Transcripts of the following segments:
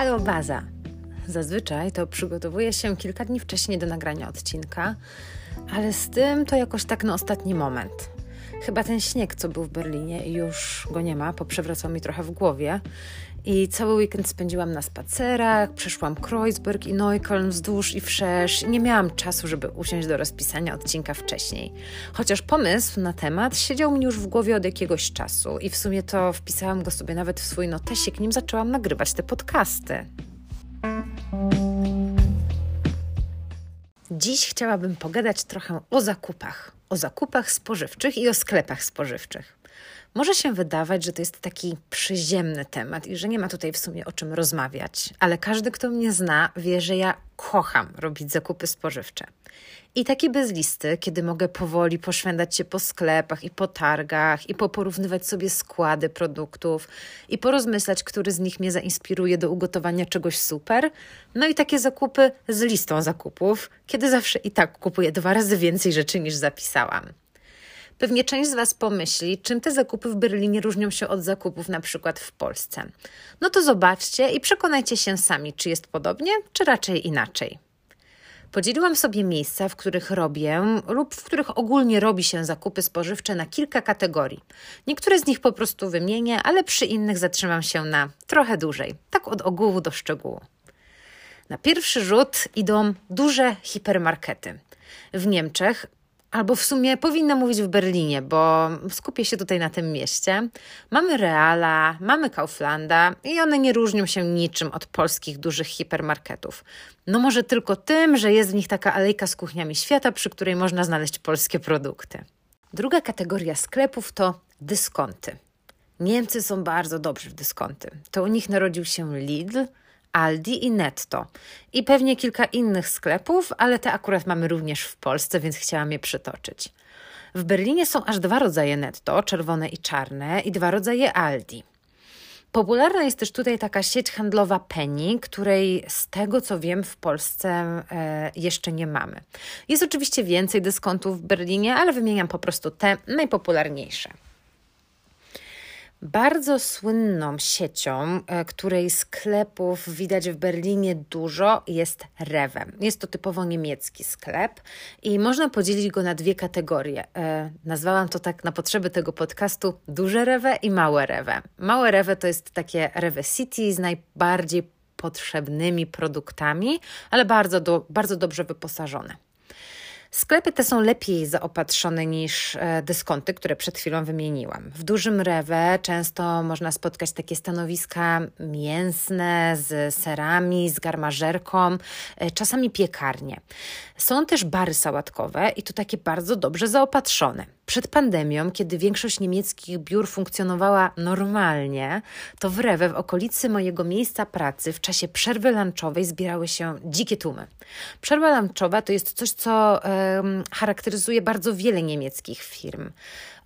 Halo Baza! Zazwyczaj to przygotowuję się kilka dni wcześniej do nagrania odcinka, ale z tym to jakoś tak na ostatni moment. Chyba ten śnieg, co był w Berlinie, już go nie ma, poprzewracał mi trochę w głowie i cały weekend spędziłam na spacerach, przeszłam Kreuzberg i Neukölln wzdłuż i wszerz. Nie miałam czasu, żeby usiąść do rozpisania odcinka wcześniej. Chociaż pomysł na temat siedział mi już w głowie od jakiegoś czasu i w sumie to wpisałam go sobie nawet w swój notesik, nim zaczęłam nagrywać te podcasty. Dziś chciałabym pogadać trochę o zakupach. O zakupach spożywczych i o sklepach spożywczych. Może się wydawać, że to jest taki przyziemny temat i że nie ma tutaj w sumie o czym rozmawiać, ale każdy, kto mnie zna, wie, że ja kocham robić zakupy spożywcze. I takie bez listy, kiedy mogę powoli poszwędać się po sklepach i po targach i poporównywać sobie składy produktów i porozmyślać, który z nich mnie zainspiruje do ugotowania czegoś super. No i takie zakupy z listą zakupów, kiedy zawsze i tak kupuję dwa razy więcej rzeczy niż zapisałam. Pewnie część z Was pomyśli, czym te zakupy w Berlinie różnią się od zakupów na przykład w Polsce. No to zobaczcie i przekonajcie się sami, czy jest podobnie, czy raczej inaczej. Podzieliłam sobie miejsca, w których robię lub w których ogólnie robi się zakupy spożywcze na kilka kategorii. Niektóre z nich po prostu wymienię, ale przy innych zatrzymam się na trochę dłużej, tak od ogółu do szczegółu. Na pierwszy rzut idą duże hipermarkety. W Niemczech Albo w sumie powinna mówić w Berlinie, bo skupię się tutaj na tym mieście. Mamy Reala, mamy Kauflanda i one nie różnią się niczym od polskich dużych hipermarketów. No może tylko tym, że jest w nich taka alejka z kuchniami świata, przy której można znaleźć polskie produkty. Druga kategoria sklepów to dyskonty. Niemcy są bardzo dobrzy w dyskonty. To u nich narodził się Lidl, Aldi i Netto. I pewnie kilka innych sklepów, ale te akurat mamy również w Polsce, więc chciałam je przytoczyć. W Berlinie są aż dwa rodzaje Netto, czerwone i czarne, i dwa rodzaje Aldi. Popularna jest też tutaj taka sieć handlowa Penny, której z tego co wiem w Polsce e, jeszcze nie mamy. Jest oczywiście więcej dyskontów w Berlinie, ale wymieniam po prostu te najpopularniejsze. Bardzo słynną siecią, e, której sklepów widać w Berlinie dużo, jest Rewe. Jest to typowo niemiecki sklep i można podzielić go na dwie kategorie. E, nazwałam to tak na potrzeby tego podcastu duże Rewe i małe Rewe. Małe Rewe to jest takie Rewe City z najbardziej potrzebnymi produktami, ale bardzo, do, bardzo dobrze wyposażone. Sklepy te są lepiej zaopatrzone niż e, dyskonty, które przed chwilą wymieniłam. W dużym rewe często można spotkać takie stanowiska mięsne z serami, z garmażerką, e, czasami piekarnie. Są też bary sałatkowe i to takie bardzo dobrze zaopatrzone. Przed pandemią, kiedy większość niemieckich biur funkcjonowała normalnie, to w Rewe, w okolicy mojego miejsca pracy, w czasie przerwy lunchowej zbierały się dzikie tłumy. Przerwa lunchowa to jest coś, co charakteryzuje bardzo wiele niemieckich firm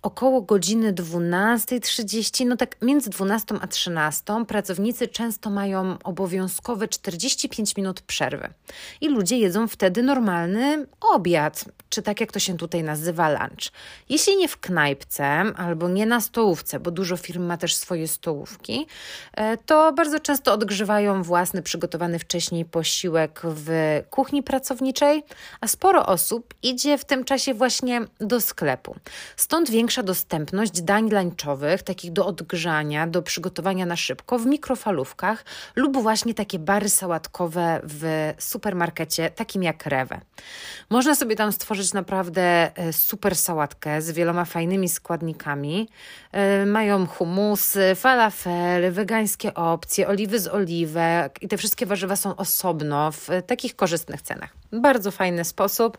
około godziny 12.30, no tak między 12 a 13, pracownicy często mają obowiązkowe 45 minut przerwy. I ludzie jedzą wtedy normalny obiad, czy tak jak to się tutaj nazywa lunch. Jeśli nie w knajpce albo nie na stołówce, bo dużo firm ma też swoje stołówki, e, to bardzo często odgrzewają własny przygotowany wcześniej posiłek w kuchni pracowniczej, a sporo osób idzie w tym czasie właśnie do sklepu. Stąd większość dostępność dań lunchowych, takich do odgrzania, do przygotowania na szybko w mikrofalówkach lub właśnie takie bary sałatkowe w supermarkecie, takim jak Rewe. Można sobie tam stworzyć naprawdę e, super sałatkę z wieloma fajnymi składnikami. E, mają humusy, falafel, wegańskie opcje, oliwy z oliwek i te wszystkie warzywa są osobno w takich korzystnych cenach. Bardzo fajny sposób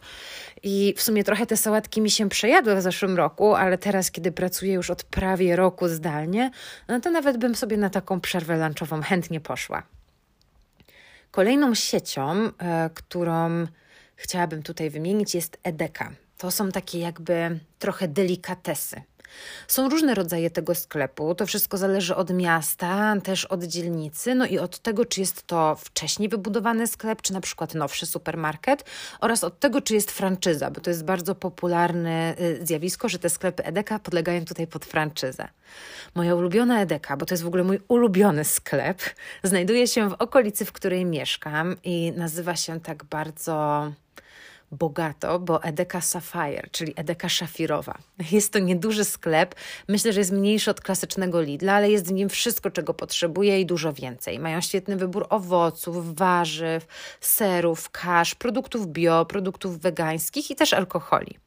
i w sumie trochę te sałatki mi się przejadły w zeszłym roku, ale teraz, kiedy pracuję już od prawie roku zdalnie, no to nawet bym sobie na taką przerwę lunchową chętnie poszła. Kolejną siecią, e, którą chciałabym tutaj wymienić, jest Edeka. To są takie jakby trochę delikatesy. Są różne rodzaje tego sklepu, to wszystko zależy od miasta, też od dzielnicy, no i od tego, czy jest to wcześniej wybudowany sklep, czy na przykład nowszy supermarket, oraz od tego, czy jest franczyza, bo to jest bardzo popularne y, zjawisko, że te sklepy Edeka podlegają tutaj pod franczyzę. Moja ulubiona Edeka, bo to jest w ogóle mój ulubiony sklep, znajduje się w okolicy, w której mieszkam i nazywa się tak bardzo bogato, bo Edeka Sapphire, czyli Edeka Szafirowa. Jest to nieduży sklep, myślę, że jest mniejszy od klasycznego Lidla, ale jest w nim wszystko, czego potrzebuje i dużo więcej. Mają świetny wybór owoców, warzyw, serów, kasz, produktów bio, produktów wegańskich i też alkoholi.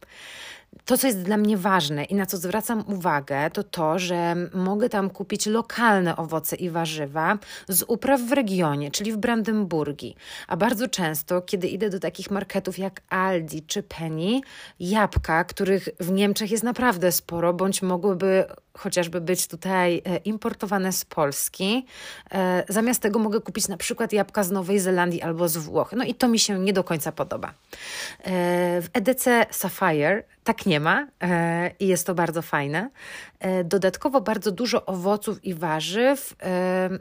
To, co jest dla mnie ważne i na co zwracam uwagę, to to, że mogę tam kupić lokalne owoce i warzywa z upraw w regionie, czyli w Brandenburgii. A bardzo często, kiedy idę do takich marketów jak Aldi czy Penny, jabłka, których w Niemczech jest naprawdę sporo, bądź mogłyby chociażby być tutaj e, importowane z Polski. E, zamiast tego mogę kupić na przykład jabłka z Nowej Zelandii albo z Włoch. No i to mi się nie do końca podoba. E, w EDC Sapphire tak nie ma i jest to bardzo fajne. Dodatkowo bardzo dużo owoców i warzyw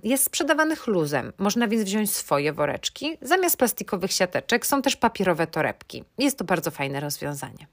jest sprzedawanych luzem. Można więc wziąć swoje woreczki. Zamiast plastikowych siateczek są też papierowe torebki. Jest to bardzo fajne rozwiązanie.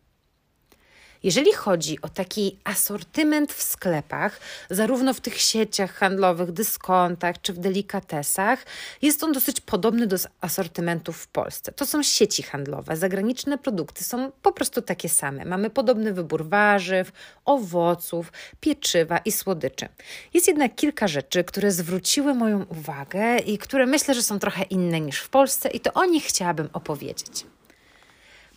Jeżeli chodzi o taki asortyment w sklepach, zarówno w tych sieciach handlowych, dyskontach czy w delikatesach, jest on dosyć podobny do asortymentów w Polsce. To są sieci handlowe, zagraniczne produkty są po prostu takie same. Mamy podobny wybór warzyw, owoców, pieczywa i słodyczy. Jest jednak kilka rzeczy, które zwróciły moją uwagę i które myślę, że są trochę inne niż w Polsce, i to o nich chciałabym opowiedzieć.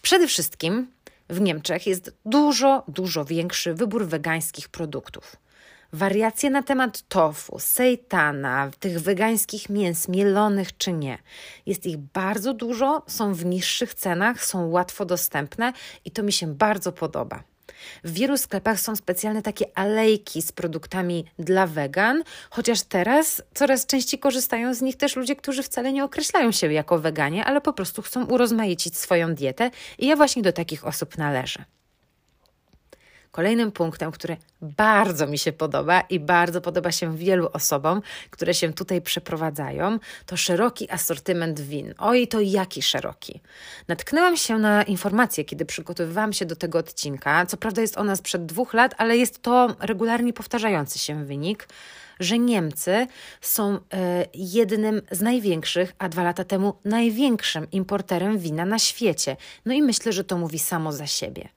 Przede wszystkim w Niemczech jest dużo, dużo większy wybór wegańskich produktów. Wariacje na temat tofu, sejtana, tych wegańskich mięs, mielonych czy nie. Jest ich bardzo dużo, są w niższych cenach, są łatwo dostępne i to mi się bardzo podoba. W wielu sklepach są specjalne takie alejki z produktami dla wegan, chociaż teraz coraz częściej korzystają z nich też ludzie, którzy wcale nie określają się jako weganie, ale po prostu chcą urozmaicić swoją dietę i ja właśnie do takich osób należę. Kolejnym punktem, który bardzo mi się podoba i bardzo podoba się wielu osobom, które się tutaj przeprowadzają, to szeroki asortyment win. Oj, to jaki szeroki. Natknęłam się na informację, kiedy przygotowywałam się do tego odcinka. Co prawda jest ona sprzed dwóch lat, ale jest to regularnie powtarzający się wynik że Niemcy są y, jednym z największych, a dwa lata temu największym importerem wina na świecie. No i myślę, że to mówi samo za siebie.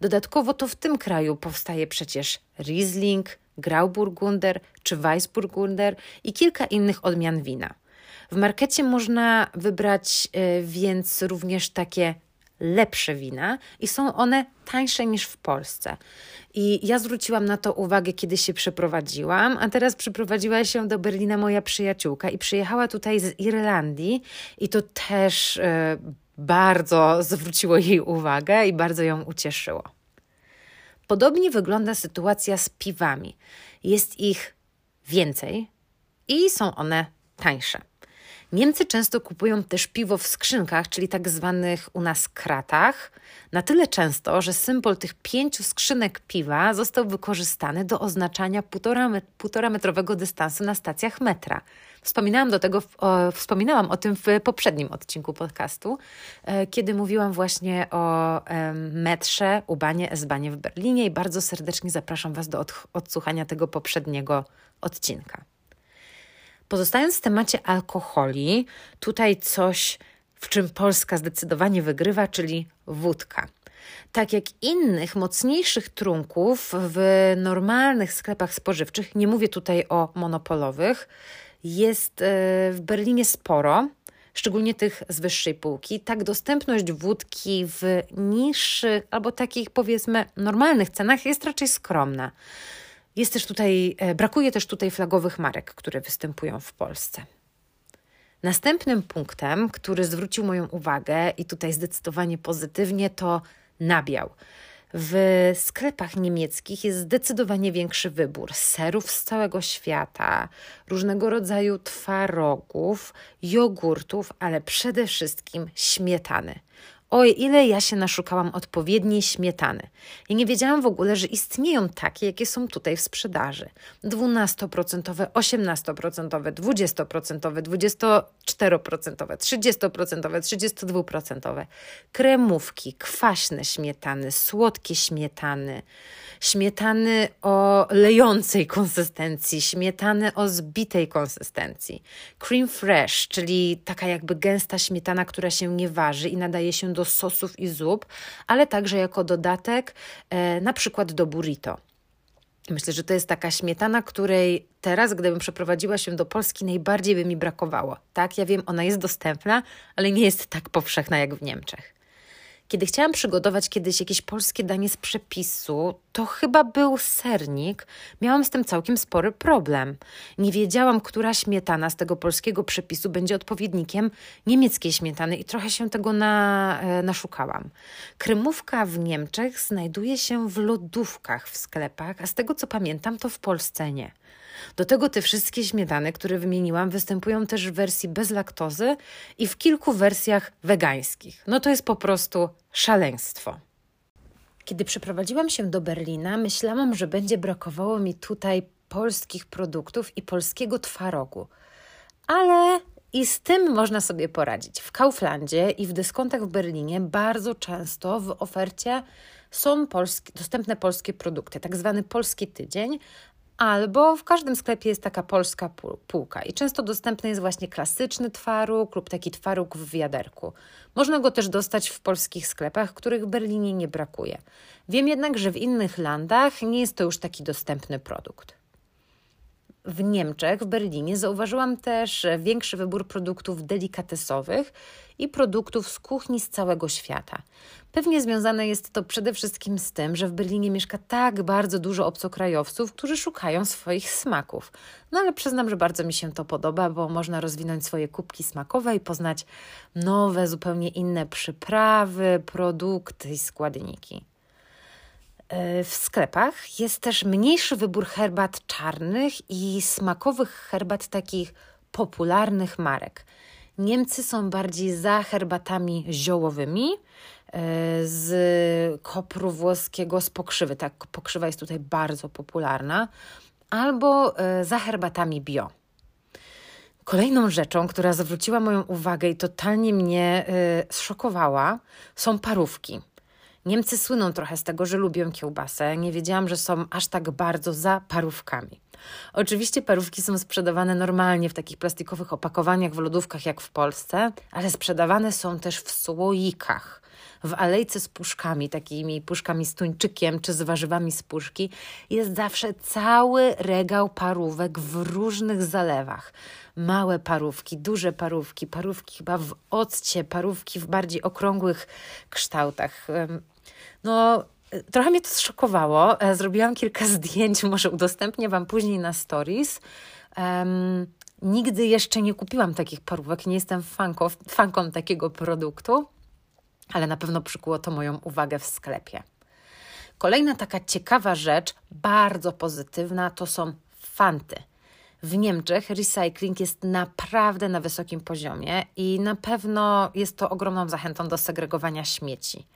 Dodatkowo to w tym kraju powstaje przecież Riesling, Grauburgunder czy Weissburgunder i kilka innych odmian wina. W markecie można wybrać y, więc również takie lepsze wina i są one tańsze niż w Polsce. I ja zwróciłam na to uwagę, kiedy się przeprowadziłam, a teraz przyprowadziła się do Berlina moja przyjaciółka i przyjechała tutaj z Irlandii i to też y, bardzo zwróciło jej uwagę i bardzo ją ucieszyło. Podobnie wygląda sytuacja z piwami. Jest ich więcej i są one tańsze. Niemcy często kupują też piwo w skrzynkach, czyli tak zwanych u nas kratach, na tyle często, że symbol tych pięciu skrzynek piwa został wykorzystany do oznaczania półtora, metrowego dystansu na stacjach metra. Wspominałam, do tego, o, wspominałam o tym w poprzednim odcinku podcastu, e, kiedy mówiłam właśnie o metrze U-Banie, S-Banie w Berlinie i bardzo serdecznie zapraszam Was do od, odsłuchania tego poprzedniego odcinka. Pozostając w temacie alkoholi, tutaj coś, w czym Polska zdecydowanie wygrywa, czyli wódka. Tak jak innych mocniejszych trunków w normalnych sklepach spożywczych, nie mówię tutaj o monopolowych, jest e, w Berlinie sporo, szczególnie tych z wyższej półki. Tak, dostępność wódki w niższych albo takich powiedzmy normalnych cenach jest raczej skromna. Jest też tutaj, e, brakuje też tutaj flagowych marek, które występują w Polsce. Następnym punktem, który zwrócił moją uwagę i tutaj zdecydowanie pozytywnie, to nabiał. W sklepach niemieckich jest zdecydowanie większy wybór serów z całego świata, różnego rodzaju twarogów, jogurtów, ale przede wszystkim śmietany. Oj, ile ja się naszukałam odpowiedniej śmietany. Ja nie wiedziałam w ogóle, że istnieją takie, jakie są tutaj w sprzedaży. 12%, 18%, 20%, 24%, 30%, 32%. Kremówki, kwaśne śmietany, słodkie śmietany, śmietany o lejącej konsystencji, śmietany o zbitej konsystencji. Cream fresh, czyli taka jakby gęsta śmietana, która się nie waży i nadaje się do sosów i zup, ale także jako dodatek e, na przykład do burrito. Myślę, że to jest taka śmietana, której teraz, gdybym przeprowadziła się do Polski, najbardziej by mi brakowało. Tak, ja wiem, ona jest dostępna, ale nie jest tak powszechna jak w Niemczech. Kiedy chciałam przygotować kiedyś jakieś polskie danie z przepisu, to chyba był sernik. Miałam z tym całkiem spory problem. Nie wiedziałam, która śmietana z tego polskiego przepisu będzie odpowiednikiem niemieckiej śmietany i trochę się tego na, e, naszukałam. Kremówka w Niemczech znajduje się w lodówkach w sklepach, a z tego co pamiętam, to w Polsce nie. Do tego te wszystkie śmietany, które wymieniłam, występują też w wersji bez laktozy i w kilku wersjach wegańskich. No to jest po prostu szaleństwo. Kiedy przeprowadziłam się do Berlina, myślałam, że będzie brakowało mi tutaj polskich produktów i polskiego twarogu. Ale i z tym można sobie poradzić. W Kauflandzie i w dyskontach w Berlinie bardzo często w ofercie są polskie, dostępne polskie produkty, tak zwany polski tydzień, albo w każdym sklepie jest taka polska półka i często dostępny jest właśnie klasyczny twaróg lub taki twaróg w wiaderku. Można go też dostać w polskich sklepach, których w Berlinie nie brakuje. Wiem jednak, że w innych landach nie jest to już taki dostępny produkt. W Niemczech, w Berlinie zauważyłam też większy wybór produktów delikatesowych i produktów z kuchni z całego świata. Pewnie związane jest to przede wszystkim z tym, że w Berlinie mieszka tak bardzo dużo obcokrajowców, którzy szukają swoich smaków. No ale przyznam, że bardzo mi się to podoba, bo można rozwinąć swoje kubki smakowe i poznać nowe, zupełnie inne przyprawy, produkty i składniki. E, w sklepach jest też mniejszy wybór herbat czarnych i smakowych herbat takich popularnych marek. Niemcy są bardziej za herbatami ziołowymi e, z kopru włoskiego, z pokrzywy. Tak, pokrzywa jest tutaj bardzo popularna. Albo e, za herbatami bio. Kolejną rzeczą, która zwróciła moją uwagę i totalnie mnie zszokowała, są parówki. Niemcy słyną trochę z tego, że lubią kiełbasę. Nie wiedziałam, że są aż tak bardzo za parówkami. Oczywiście parówki są sprzedawane normalnie w takich plastikowych opakowaniach w lodówkach jak w Polsce, ale sprzedawane są też w słoikach. W alejce z puszkami, takimi puszkami z tuńczykiem czy z warzywami z puszki, jest zawsze cały regał parówek w różnych zalewach. Małe parówki, duże parówki, parówki chyba w occie, parówki w bardziej okrągłych kształtach. No, trochę mnie to zszokowało. E, zrobiłam kilka zdjęć, może udostępnię Wam później na stories. Um, nigdy jeszcze nie kupiłam takich parówek, nie jestem fanką, fanką takiego produktu, ale na pewno przykuło to moją uwagę w sklepie. Kolejna taka ciekawa rzecz, bardzo pozytywna, to są fanty. W Niemczech recycling jest naprawdę na wysokim poziomie i na pewno jest to ogromną zachętą do segregowania śmieci.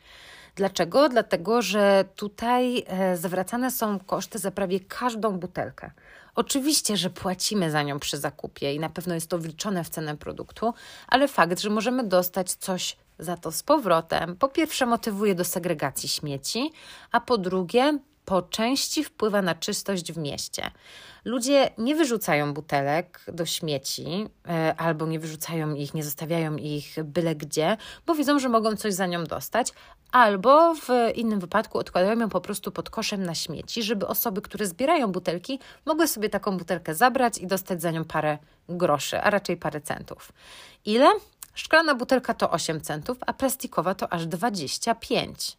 Dlaczego? Dlatego, że tutaj e, zwracane są koszty za prawie każdą butelkę. Oczywiście, że płacimy za nią przy zakupie i na pewno jest to wliczone w cenę produktu, ale fakt, że możemy dostać coś za to z powrotem, po pierwsze motywuje do segregacji śmieci, a po drugie po części wpływa na czystość w mieście. Ludzie nie wyrzucają butelek do śmieci e, albo nie wyrzucają ich, nie zostawiają ich byle gdzie, bo widzą, że mogą coś za nią dostać, albo w innym wypadku odkładają ją po prostu pod koszem na śmieci, żeby osoby, które zbierają butelki, mogły sobie taką butelkę zabrać i dostać za nią parę groszy, a raczej parę centów. Ile? Szklana butelka to 8 centów, a plastikowa to aż 25.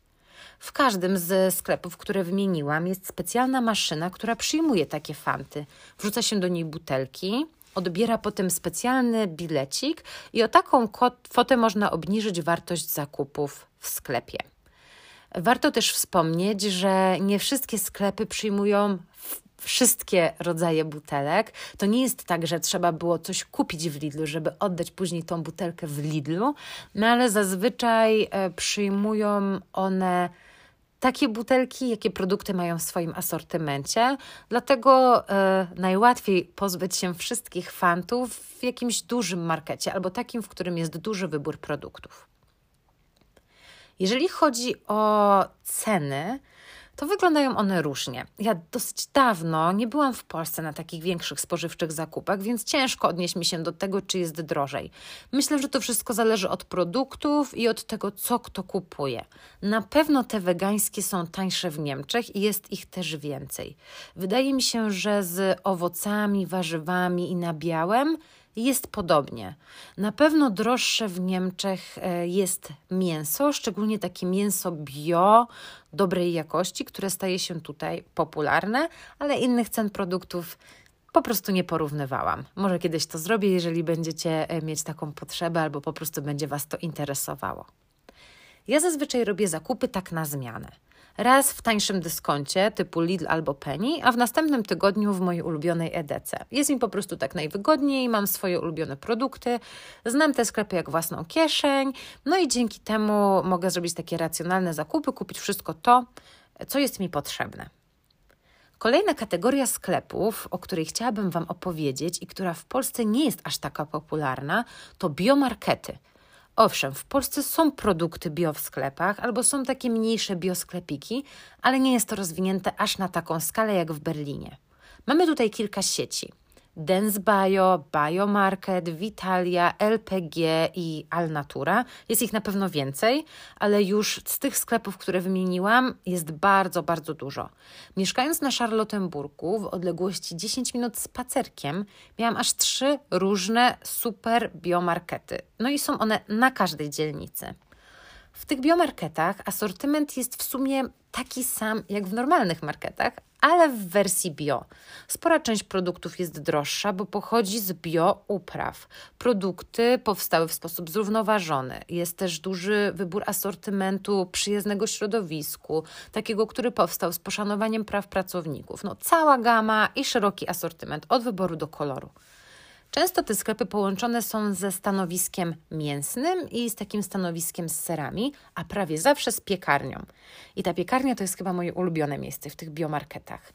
W każdym z sklepów, które wymieniłam, jest specjalna maszyna, która przyjmuje takie fanty. Wrzuca się do niej butelki, odbiera potem specjalny bilecik i o taką kwotę można obniżyć wartość zakupów w sklepie. Warto też wspomnieć, że nie wszystkie sklepy przyjmują wszystkie rodzaje butelek. To nie jest tak, że trzeba było coś kupić w Lidlu, żeby oddać później tą butelkę w Lidlu, no ale zazwyczaj e, przyjmują one takie butelki, jakie produkty mają w swoim asortymencie. Dlatego e, najłatwiej pozbyć się wszystkich fantów w jakimś dużym markecie albo takim, w którym jest duży wybór produktów. Jeżeli chodzi o ceny, to wyglądają one różnie. Ja dosyć dawno nie byłam w Polsce na takich większych spożywczych zakupach, więc ciężko odnieść mi się do tego, czy jest drożej. Myślę, że to wszystko zależy od produktów i od tego, co kto kupuje. Na pewno te wegańskie są tańsze w Niemczech i jest ich też więcej. Wydaje mi się, że z owocami, warzywami i nabiałem jest podobnie. Na pewno droższe w Niemczech e, jest mięso, szczególnie takie mięso bio, dobrej jakości, które staje się tutaj popularne, ale innych cen produktów po prostu nie porównywałam. Może kiedyś to zrobię, jeżeli będziecie e, mieć taką potrzebę, albo po prostu będzie Was to interesowało. Ja zazwyczaj robię zakupy tak na zmianę raz w tańszym dyskoncie typu Lidl albo Penny, a w następnym tygodniu w mojej ulubionej EDC. Jest mi po prostu tak najwygodniej, mam swoje ulubione produkty, znam te sklepy jak własną kieszeń, no i dzięki temu mogę zrobić takie racjonalne zakupy, kupić wszystko to, co jest mi potrzebne. Kolejna kategoria sklepów, o której chciałabym Wam opowiedzieć i która w Polsce nie jest aż taka popularna, to biomarkety. Owszem, w Polsce są produkty bio w sklepach albo są takie mniejsze biosklepiki, ale nie jest to rozwinięte aż na taką skalę jak w Berlinie. Mamy tutaj kilka sieci. Dance Bio, Biomarket, Vitalia, LPG i Alnatura. Jest ich na pewno więcej, ale już z tych sklepów, które wymieniłam, jest bardzo, bardzo dużo. Mieszkając na Charlottenburgu w odległości 10 minut spacerkiem, miałam aż trzy różne super biomarkety. No i są one na każdej dzielnicy. W tych biomarketach asortyment jest w sumie taki sam jak w normalnych marketach, ale w wersji bio. Spora część produktów jest droższa, bo pochodzi z bio upraw. Produkty powstały w sposób zrównoważony. Jest też duży wybór asortymentu przyjaznego środowisku, takiego, który powstał z poszanowaniem praw pracowników. No, cała gama i szeroki asortyment od wyboru do koloru. Często te sklepy połączone są ze stanowiskiem mięsnym i z takim stanowiskiem z serami, a prawie zawsze z piekarnią. I ta piekarnia to jest chyba moje ulubione miejsce w tych biomarketach.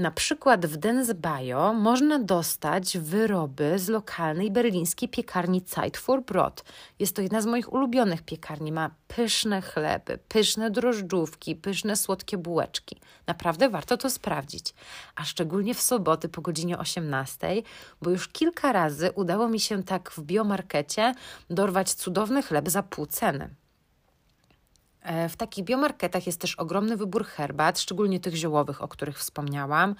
Na przykład w Densbajo można dostać wyroby z lokalnej berlińskiej piekarni Zeit for Brot. Jest to jedna z moich ulubionych piekarni. Ma pyszne chleby, pyszne drożdżówki, pyszne słodkie bułeczki. Naprawdę warto to sprawdzić. A szczególnie w soboty po godzinie 18, bo już kilka razy udało mi się tak w biomarkecie dorwać cudowny chleb za pół ceny. E, w takich biomarketach jest też ogromny wybór herbat, szczególnie tych ziołowych, o których wspomniałam.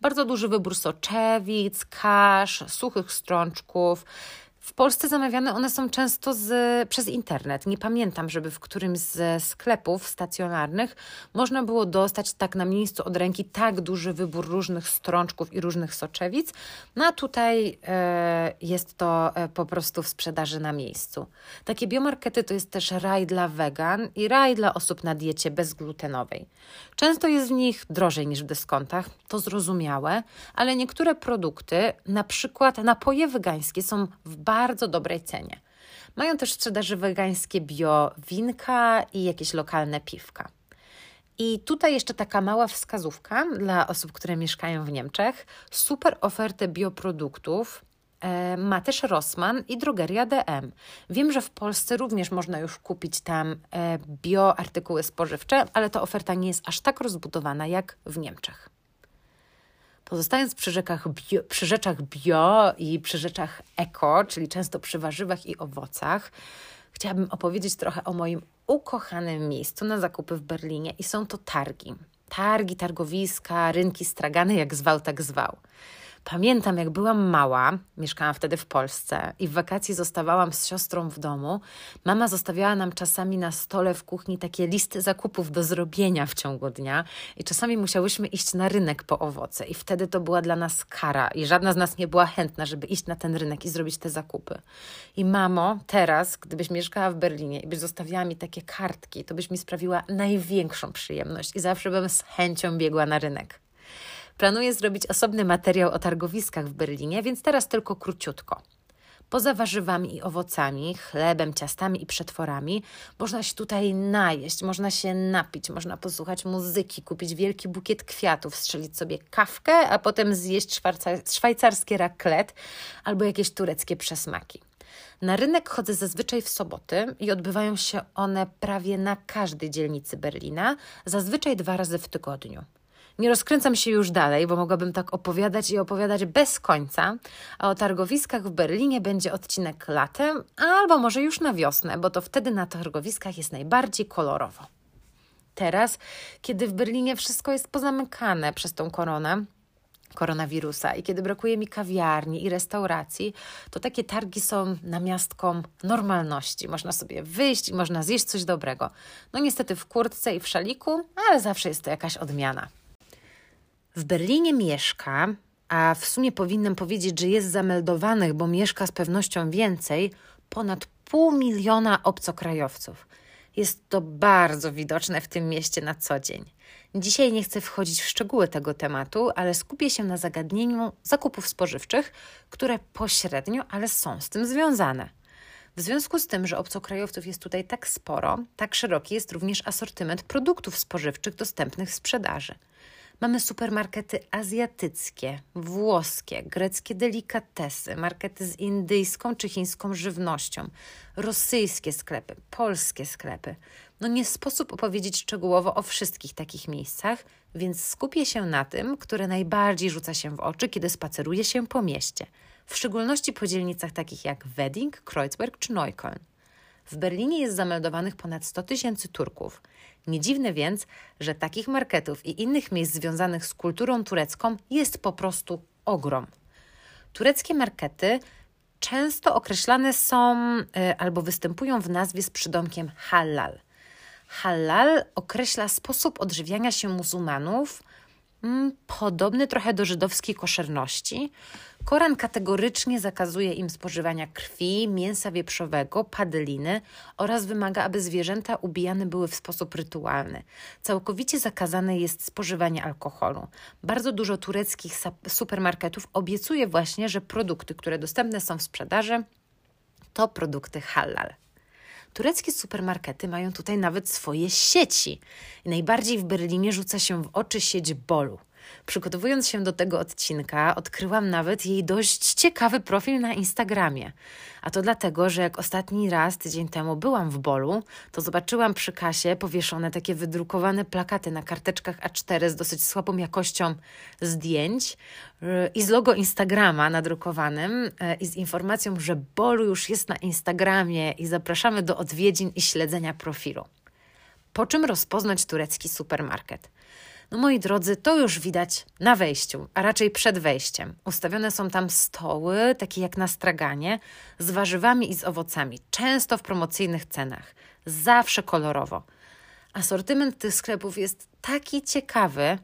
Bardzo duży wybór soczewic, kasz, suchych strączków. W Polsce zamawiane one są często z, przez internet. Nie pamiętam, żeby w którymś ze sklepów stacjonarnych można było dostać tak na miejscu od ręki tak duży wybór różnych strączków i różnych soczewic. No a tutaj e, jest to e, po prostu w sprzedaży na miejscu. Takie biomarkety to jest też raj dla wegan i raj dla osób na diecie bezglutenowej. Często jest w nich drożej niż w dyskontach, to zrozumiałe, ale niektóre produkty, na przykład napoje wegańskie, są w bardzo dobrej cenie. Mają też sprzedaży wegańskie bio winka i jakieś lokalne piwka. I tutaj jeszcze taka mała wskazówka dla osób, które mieszkają w Niemczech. Super ofertę bioproduktów e, ma też Rossmann i drogeria DM. Wiem, że w Polsce również można już kupić tam e, bioartykuły spożywcze, ale ta oferta nie jest aż tak rozbudowana jak w Niemczech. Pozostając przy, rzekach bio, przy rzeczach bio i przy rzeczach eko, czyli często przy warzywach i owocach, chciałabym opowiedzieć trochę o moim ukochanym miejscu na zakupy w Berlinie i są to targi. Targi, targowiska, rynki stragany, jak zwał, tak zwał. Pamiętam, jak byłam mała, mieszkałam wtedy w Polsce i w wakacji zostawałam z siostrą w domu. Mama zostawiała nam czasami na stole w kuchni takie listy zakupów do zrobienia w ciągu dnia i czasami musiałyśmy iść na rynek po owoce i wtedy to była dla nas kara i żadna z nas nie była chętna, żeby iść na ten rynek i zrobić te zakupy. I mamo, teraz, gdybyś mieszkała w Berlinie i byś zostawiała mi takie kartki, to byś mi sprawiła największą przyjemność i zawsze bym z chęcią biegła na rynek. Planuję zrobić osobny materiał o targowiskach w Berlinie, więc teraz tylko króciutko. Poza warzywami i owocami, chlebem, ciastami i przetworami, można się tutaj najeść, można się napić, można posłuchać muzyki, kupić wielki bukiet kwiatów, strzelić sobie kawkę, a potem zjeść szwajcarskie raclette albo jakieś tureckie przesmaki. Na rynek chodzę zazwyczaj w soboty i odbywają się one prawie na każdej dzielnicy Berlina, zazwyczaj dwa razy w tygodniu. Nie rozkręcam się już dalej, bo mogłabym tak opowiadać i opowiadać bez końca, a o targowiskach w Berlinie będzie odcinek latem, albo może już na wiosnę, bo to wtedy na targowiskach jest najbardziej kolorowo. Teraz, kiedy w Berlinie wszystko jest pozamykane przez tą koronę, koronawirusa i kiedy brakuje mi kawiarni i restauracji, to takie targi są namiastką normalności. Można sobie wyjść i można zjeść coś dobrego. No niestety w kurtce i w szaliku, ale zawsze jest to jakaś odmiana. W Berlinie mieszka, a w sumie powinnam powiedzieć, że jest zameldowanych, bo mieszka z pewnością więcej, ponad pół miliona obcokrajowców. Jest to bardzo widoczne w tym mieście na co dzień. Dzisiaj nie chcę wchodzić w szczegóły tego tematu, ale skupię się na zagadnieniu zakupów spożywczych, które pośrednio, ale są z tym związane. W związku z tym, że obcokrajowców jest tutaj tak sporo, tak szeroki jest również asortyment produktów spożywczych dostępnych w sprzedaży. Mamy supermarkety azjatyckie, włoskie, greckie delikatesy, markety z indyjską czy chińską żywnością, rosyjskie sklepy, polskie sklepy. No nie sposób opowiedzieć szczegółowo o wszystkich takich miejscach, więc skupię się na tym, które najbardziej rzuca się w oczy, kiedy spaceruje się po mieście, w szczególności po dzielnicach takich jak Wedding, Kreuzberg czy Neukölln. W Berlinie jest zameldowanych ponad 100 tysięcy Turków. Nie dziwne więc, że takich marketów i innych miejsc związanych z kulturą turecką jest po prostu ogrom. Tureckie markety często określane są y, albo występują w nazwie z przydomkiem halal. Halal określa sposób odżywiania się muzułmanów, mm, podobny trochę do żydowskiej koszerności, Koran kategorycznie zakazuje im spożywania krwi, mięsa wieprzowego, padliny oraz wymaga, aby zwierzęta ubijane były w sposób rytualny. Całkowicie zakazane jest spożywanie alkoholu. Bardzo dużo tureckich supermarketów obiecuje właśnie, że produkty, które dostępne są w sprzedaży, to produkty halal. Tureckie supermarkety mają tutaj nawet swoje sieci. Najbardziej w Berlinie rzuca się w oczy sieć Bolu. Przygotowując się do tego odcinka, odkryłam nawet jej dość ciekawy profil na Instagramie. A to dlatego, że jak ostatni raz tydzień temu byłam w Bolu, to zobaczyłam przy kasie powieszone takie wydrukowane plakaty na karteczkach A4 z dosyć słabą jakością zdjęć yy, i z logo Instagrama nadrukowanym yy, i z informacją, że Bolu już jest na Instagramie i zapraszamy do odwiedzin i śledzenia profilu. Po czym rozpoznać turecki supermarket? No moi drodzy, to już widać na wejściu, a raczej przed wejściem. Ustawione są tam stoły, takie jak na straganie, z warzywami i z owocami, często w promocyjnych cenach, zawsze kolorowo. Asortyment tych sklepów jest taki ciekawy.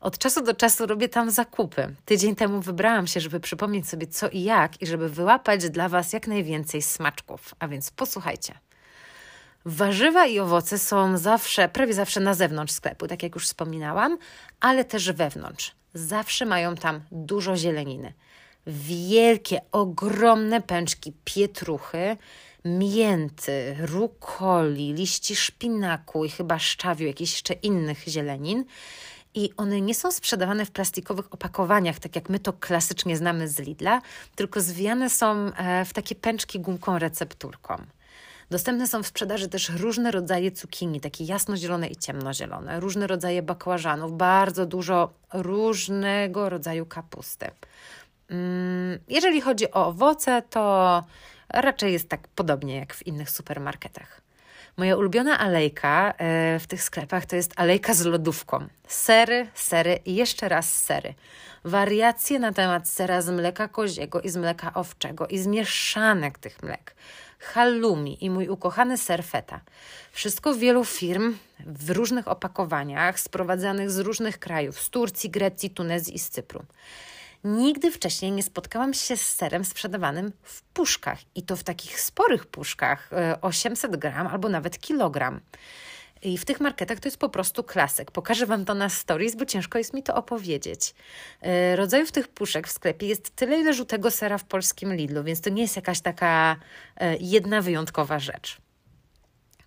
Od czasu do czasu robię tam zakupy. Tydzień temu wybrałam się, żeby przypomnieć sobie co i jak i żeby wyłapać dla Was jak najwięcej smaczków. A więc posłuchajcie. Warzywa i owoce są zawsze, prawie zawsze na zewnątrz sklepu, tak jak już wspominałam, ale też wewnątrz. Zawsze mają tam dużo zieleniny. Wielkie, ogromne pęczki pietruchy, mięty, rukoli, liści szpinaku i chyba szczawiu, jakichś jeszcze innych zielenin. I one nie są sprzedawane w plastikowych opakowaniach, tak jak my to klasycznie znamy z Lidla, tylko zwijane są e, w takie pęczki gumką recepturką. Dostępne są w sprzedaży też różne rodzaje cukinii, takie jasnozielone i ciemnozielone, różne rodzaje bakłażanów, bardzo dużo różnego rodzaju kapusty. Mm, jeżeli chodzi o owoce, to raczej jest tak podobnie jak w innych supermarketach. Moja ulubiona alejka e, w tych sklepach to jest alejka z lodówką. Sery, sery i jeszcze raz sery. Wariacje na temat sera z mleka koziego i z mleka owczego i z mieszanek tych mlek halloumi i mój ukochany ser feta. Wszystko wielu firm w różnych opakowaniach, sprowadzanych z różnych krajów, z Turcji, Grecji, Tunezji i z Cypru. Nigdy wcześniej nie spotkałam się z serem sprzedawanym w puszkach i to w takich sporych puszkach 800 e, gram albo nawet kilogram. I w tych marketach to jest po prostu klasyk. Pokażę Wam to na stories, bo ciężko jest mi to opowiedzieć. Yy, rodzajów tych puszek w sklepie jest tyle, ile żółtego sera w polskim Lidlu, więc to nie jest jakaś taka yy, jedna wyjątkowa rzecz.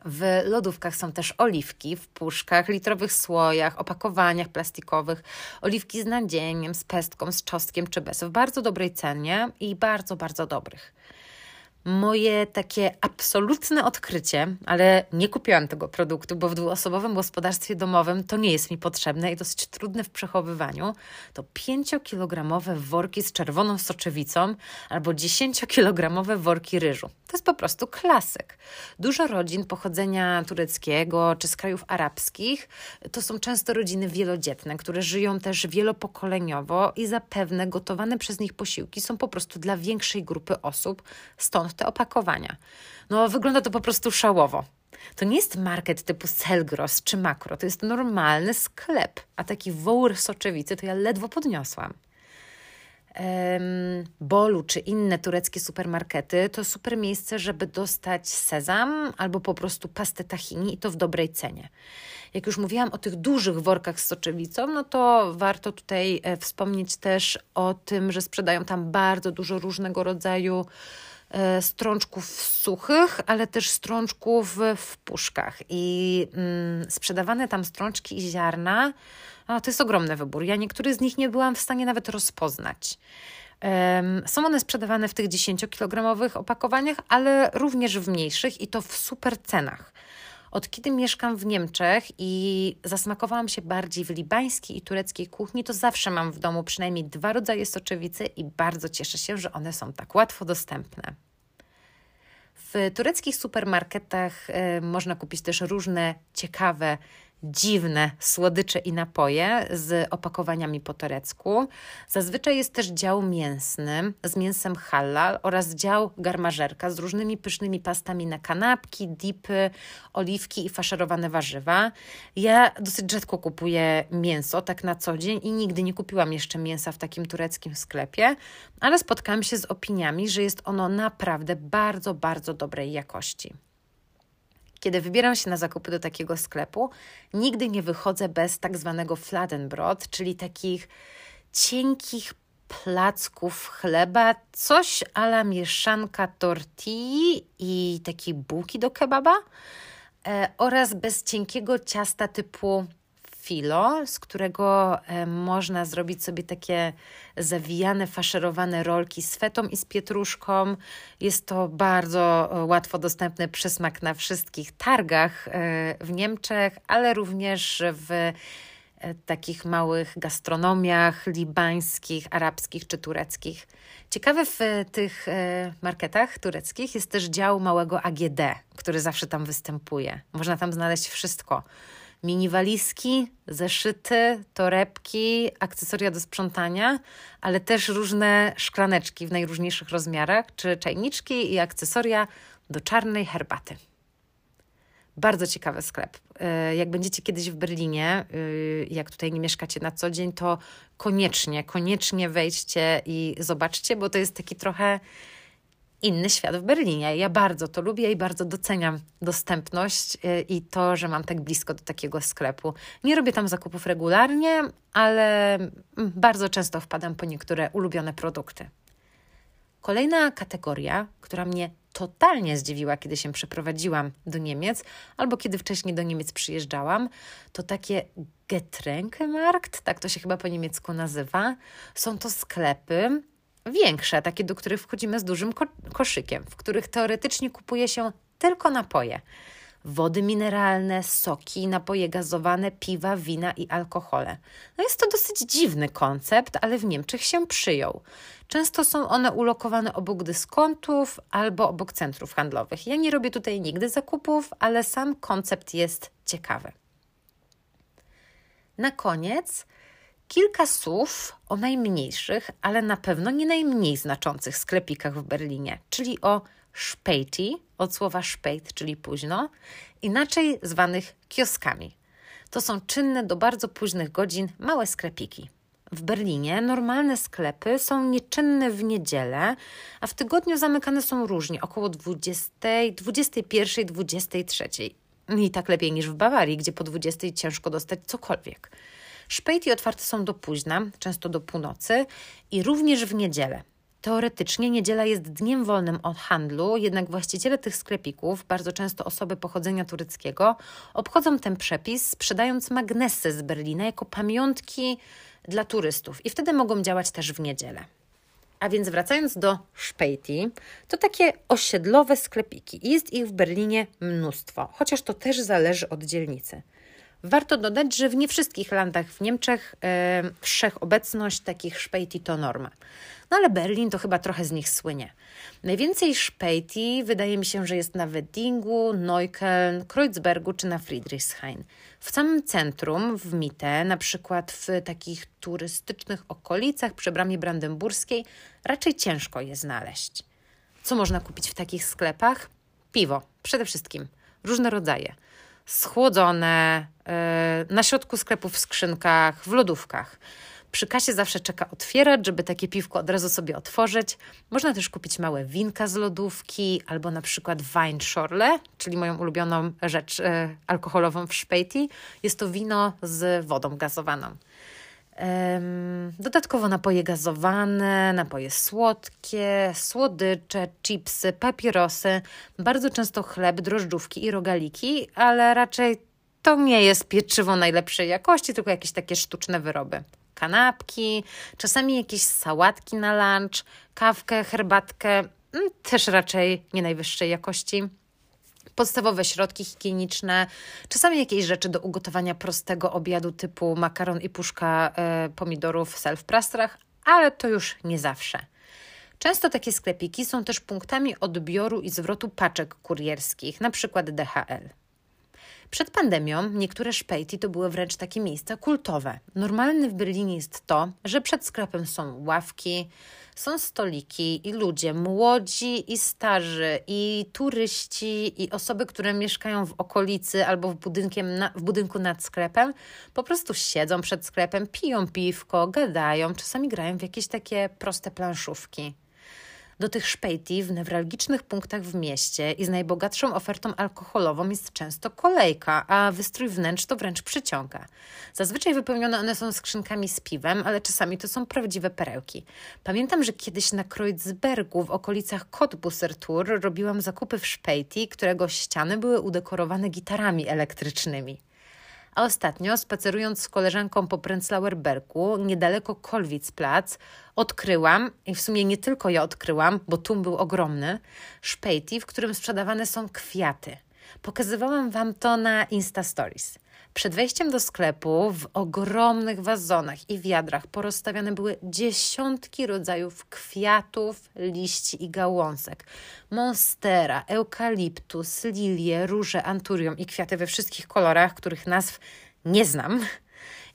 W lodówkach są też oliwki w puszkach, litrowych słojach, opakowaniach plastikowych, oliwki z nadzieniem, z pestką, z czosnkiem czy bez, w bardzo dobrej cenie i bardzo, bardzo dobrych moje takie absolutne odkrycie, ale nie kupiłam tego produktu, bo w dwuosobowym gospodarstwie domowym to nie jest mi potrzebne i dosyć trudne w przechowywaniu, to 5-kilogramowe worki z czerwoną soczewicą albo 10-kilogramowe worki ryżu. To jest po prostu klasyk. Dużo rodzin pochodzenia tureckiego czy z krajów arabskich to są często rodziny wielodzietne, które żyją też wielopokoleniowo i zapewne gotowane przez nich posiłki są po prostu dla większej grupy osób, stąd te opakowania. No, wygląda to po prostu szałowo. To nie jest market typu Selgros czy Makro, to jest normalny sklep, a taki wołr soczewicy to ja ledwo podniosłam. Bolu czy inne tureckie supermarkety to super miejsce, żeby dostać sezam albo po prostu pastę tahini i to w dobrej cenie. Jak już mówiłam o tych dużych workach z soczewicą, no to warto tutaj e, wspomnieć też o tym, że sprzedają tam bardzo dużo różnego rodzaju strączków suchych, ale też strączków w puszkach. I mm, sprzedawane tam strączki i ziarna, to jest ogromny wybór. Ja niektórych z nich nie byłam w stanie nawet rozpoznać. Są one sprzedawane w tych 10-kilogramowych opakowaniach, ale również w mniejszych i to w super cenach. Od kiedy mieszkam w Niemczech i zasmakowałam się bardziej w libańskiej i tureckiej kuchni, to zawsze mam w domu przynajmniej dwa rodzaje soczewicy i bardzo cieszę się, że one są tak łatwo dostępne. W tureckich supermarketach y, można kupić też różne ciekawe dziwne słodycze i napoje z opakowaniami po turecku. Zazwyczaj jest też dział mięsny z mięsem halal oraz dział garmażerka z różnymi pysznymi pastami na kanapki, dipy, oliwki i faszerowane warzywa. Ja dosyć rzadko kupuję mięso tak na co dzień i nigdy nie kupiłam jeszcze mięsa w takim tureckim sklepie, ale spotkałam się z opiniami, że jest ono naprawdę bardzo, bardzo dobrej jakości. Kiedy wybieram się na zakupy do takiego sklepu, nigdy nie wychodzę bez tak zwanego fladenbrot, czyli takich cienkich placków chleba, coś ala mieszanka tortilli i takiej bułki do kebaba e, oraz bez cienkiego ciasta typu filo, z którego e, można zrobić sobie takie zawijane, faszerowane rolki z fetą i z pietruszką. Jest to bardzo e, łatwo dostępny przysmak na wszystkich targach e, w Niemczech, ale również w takich małych gastronomiach libańskich, arabskich czy tureckich. Ciekawe w tych marketach tureckich jest też dział małego AGD, który zawsze tam występuje. Można tam znaleźć wszystko mini walizki, zeszyty, torebki, akcesoria do sprzątania, ale też różne szklaneczki w najróżniejszych rozmiarach, czy czajniczki i akcesoria do czarnej herbaty. Bardzo ciekawy sklep. E, jak będziecie kiedyś w Berlinie, y, jak tutaj nie mieszkacie na co dzień, to koniecznie, koniecznie wejdźcie i zobaczcie, bo to jest taki trochę inny świat w Berlinie. Ja bardzo to lubię i bardzo doceniam dostępność y, i to, że mam tak blisko do takiego sklepu. Nie robię tam zakupów regularnie, ale mm, bardzo często wpadam po niektóre ulubione produkty. Kolejna kategoria, która mnie totalnie zdziwiła, kiedy się przeprowadziłam do Niemiec, albo kiedy wcześniej do Niemiec przyjeżdżałam, to takie Getränkemarkt, tak to się chyba po niemiecku nazywa. Są to sklepy, większe, takie, do których wchodzimy z dużym ko koszykiem, w których teoretycznie kupuje się tylko napoje. Wody mineralne, soki, napoje gazowane, piwa, wina i alkohole. No jest to dosyć dziwny koncept, ale w Niemczech się przyjął. Często są one ulokowane obok dyskontów albo obok centrów handlowych. Ja nie robię tutaj nigdy zakupów, ale sam koncept jest ciekawy. Na koniec kilka słów o najmniejszych, ale na pewno nie najmniej znaczących sklepikach w Berlinie, czyli o Späti, od słowa spät, czyli późno, inaczej zwanych kioskami. To są czynne do bardzo późnych godzin małe sklepiki. W Berlinie normalne sklepy są nieczynne w niedzielę, a w tygodniu zamykane są różnie, około 20, 21, 23. I tak lepiej niż w Bawarii, gdzie po 20 ciężko dostać cokolwiek. Szpejti otwarte są do późna, często do północy i również w niedzielę. Teoretycznie niedziela jest dniem wolnym od handlu, jednak właściciele tych sklepików, bardzo często osoby pochodzenia tureckiego, obchodzą ten przepis, sprzedając magnesy z Berlina jako pamiątki dla turystów i wtedy mogą działać też w niedzielę. A więc wracając do Szpejti, to takie osiedlowe sklepiki. Jest ich w Berlinie mnóstwo, chociaż to też zależy od dzielnicy. Warto dodać, że w nie wszystkich landach w Niemczech e, wszechobecność takich szpejti to norma. No ale Berlin to chyba trochę z nich słynie. Najwięcej szpejti wydaje mi się, że jest na Weddingu, Neukölln, Kreuzbergu czy na Friedrichshain. W samym centrum, w Mitte, na przykład w takich turystycznych okolicach przy bramie brandenburskiej, raczej ciężko je znaleźć. Co można kupić w takich sklepach? Piwo, przede wszystkim, różne rodzaje schłodzone, yy, na środku sklepu w skrzynkach, w lodówkach. Przy kasie zawsze czeka otwierać, żeby takie piwko od razu sobie otworzyć. Można też kupić małe winka z lodówki albo na przykład Weinschorle, czyli moją ulubioną rzecz yy, alkoholową w Szpejti. Jest to wino z wodą gazowaną. Dodatkowo napoje gazowane, napoje słodkie, słodycze, chipsy, papierosy, bardzo często chleb, drożdżówki i rogaliki, ale raczej to nie jest pieczywo najlepszej jakości, tylko jakieś takie sztuczne wyroby. Kanapki, czasami jakieś sałatki na lunch, kawkę, herbatkę, mm, też raczej nie najwyższej jakości podstawowe środki higieniczne, czasami jakieś rzeczy do ugotowania prostego obiadu typu makaron i puszka e, pomidorów w self-prastrach, ale to już nie zawsze. Często takie sklepiki są też punktami odbioru i zwrotu paczek kurierskich, np. DHL. Przed pandemią niektóre szpejti to były wręcz takie miejsca kultowe. Normalne w Berlinie jest to, że przed sklepem są ławki, są stoliki i ludzie, młodzi i starzy, i turyści, i osoby, które mieszkają w okolicy albo w, budynkiem na, w budynku nad sklepem, po prostu siedzą przed sklepem, piją piwko, gadają, czasami grają w jakieś takie proste planszówki. Do tych szpejti w newralgicznych punktach w mieście i z najbogatszą ofertą alkoholową jest często kolejka, a wystrój wnętrz to wręcz przyciąga. Zazwyczaj wypełnione one są skrzynkami z piwem, ale czasami to są prawdziwe perełki. Pamiętam, że kiedyś na Kreuzbergu w okolicach Cottbuser Tour robiłam zakupy w szpejti, którego ściany były udekorowane gitarami elektrycznymi. A ostatnio, spacerując z koleżanką po Prenzlauer Bergu, niedaleko Kolwitz-Plac, odkryłam, i w sumie nie tylko ja odkryłam, bo tłum był ogromny, szpejti, w którym sprzedawane są kwiaty. Pokazywałam Wam to na Insta Stories. Przed wejściem do sklepu w ogromnych wazonach i wiadrach porozstawiane były dziesiątki rodzajów kwiatów, liści i gałązek. Monstera, eukaliptus, lilie, róże, anturium i kwiaty we wszystkich kolorach, których nazw nie znam.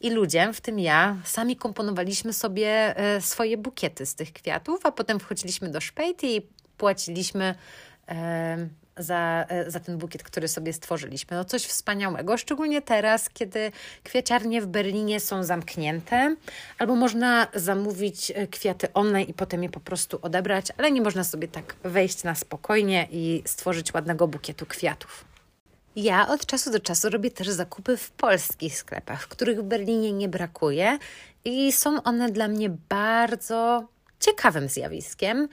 I ludzie, w tym ja, sami komponowaliśmy sobie e, swoje bukiety z tych kwiatów, a potem wchodziliśmy do szpejty i płaciliśmy e, za, e, za ten bukiet, który sobie stworzyliśmy. No coś wspaniałego, szczególnie teraz, kiedy kwiaciarnie w Berlinie są zamknięte, albo można zamówić e, kwiaty online i potem je po prostu odebrać, ale nie można sobie tak wejść na spokojnie i stworzyć ładnego bukietu kwiatów. Ja od czasu do czasu robię też zakupy w polskich sklepach, których w Berlinie nie brakuje i są one dla mnie bardzo ciekawym zjawiskiem.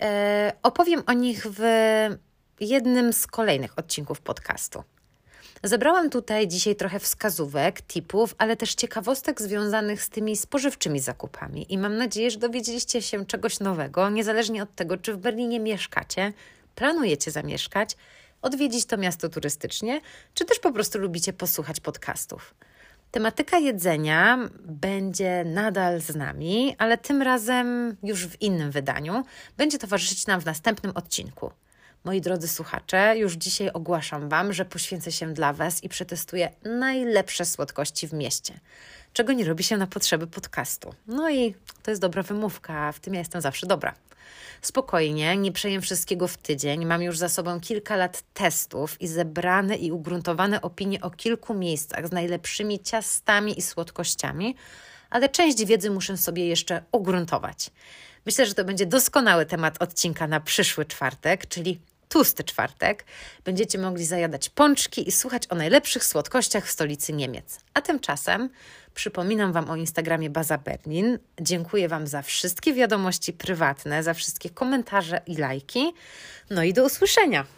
E, opowiem o nich w jednym z kolejnych odcinków podcastu. Zebrałam tutaj dzisiaj trochę wskazówek, tipów, ale też ciekawostek związanych z tymi spożywczymi zakupami i mam nadzieję, że dowiedzieliście się czegoś nowego, niezależnie od tego, czy w Berlinie mieszkacie, planujecie zamieszkać, odwiedzić to miasto turystycznie, czy też po prostu lubicie posłuchać podcastów. Tematyka jedzenia będzie nadal z nami, ale tym razem już w innym wydaniu. Będzie towarzyszyć nam w następnym odcinku. Moi drodzy słuchacze, już dzisiaj ogłaszam Wam, że poświęcę się dla Was i przetestuję najlepsze słodkości w mieście, czego nie robi się na potrzeby podcastu. No i to jest dobra wymówka, w tym ja jestem zawsze dobra. Spokojnie, nie przejem wszystkiego w tydzień. Mam już za sobą kilka lat testów i zebrane i ugruntowane opinie o kilku miejscach z najlepszymi ciastami i słodkościami, ale część wiedzy muszę sobie jeszcze ugruntować. Myślę, że to będzie doskonały temat odcinka na przyszły czwartek, czyli tłusty czwartek, będziecie mogli zajadać pączki i słuchać o najlepszych słodkościach w stolicy Niemiec. A tymczasem przypominam Wam o Instagramie Baza Berlin. Dziękuję Wam za wszystkie wiadomości prywatne, za wszystkie komentarze i lajki. No i do usłyszenia.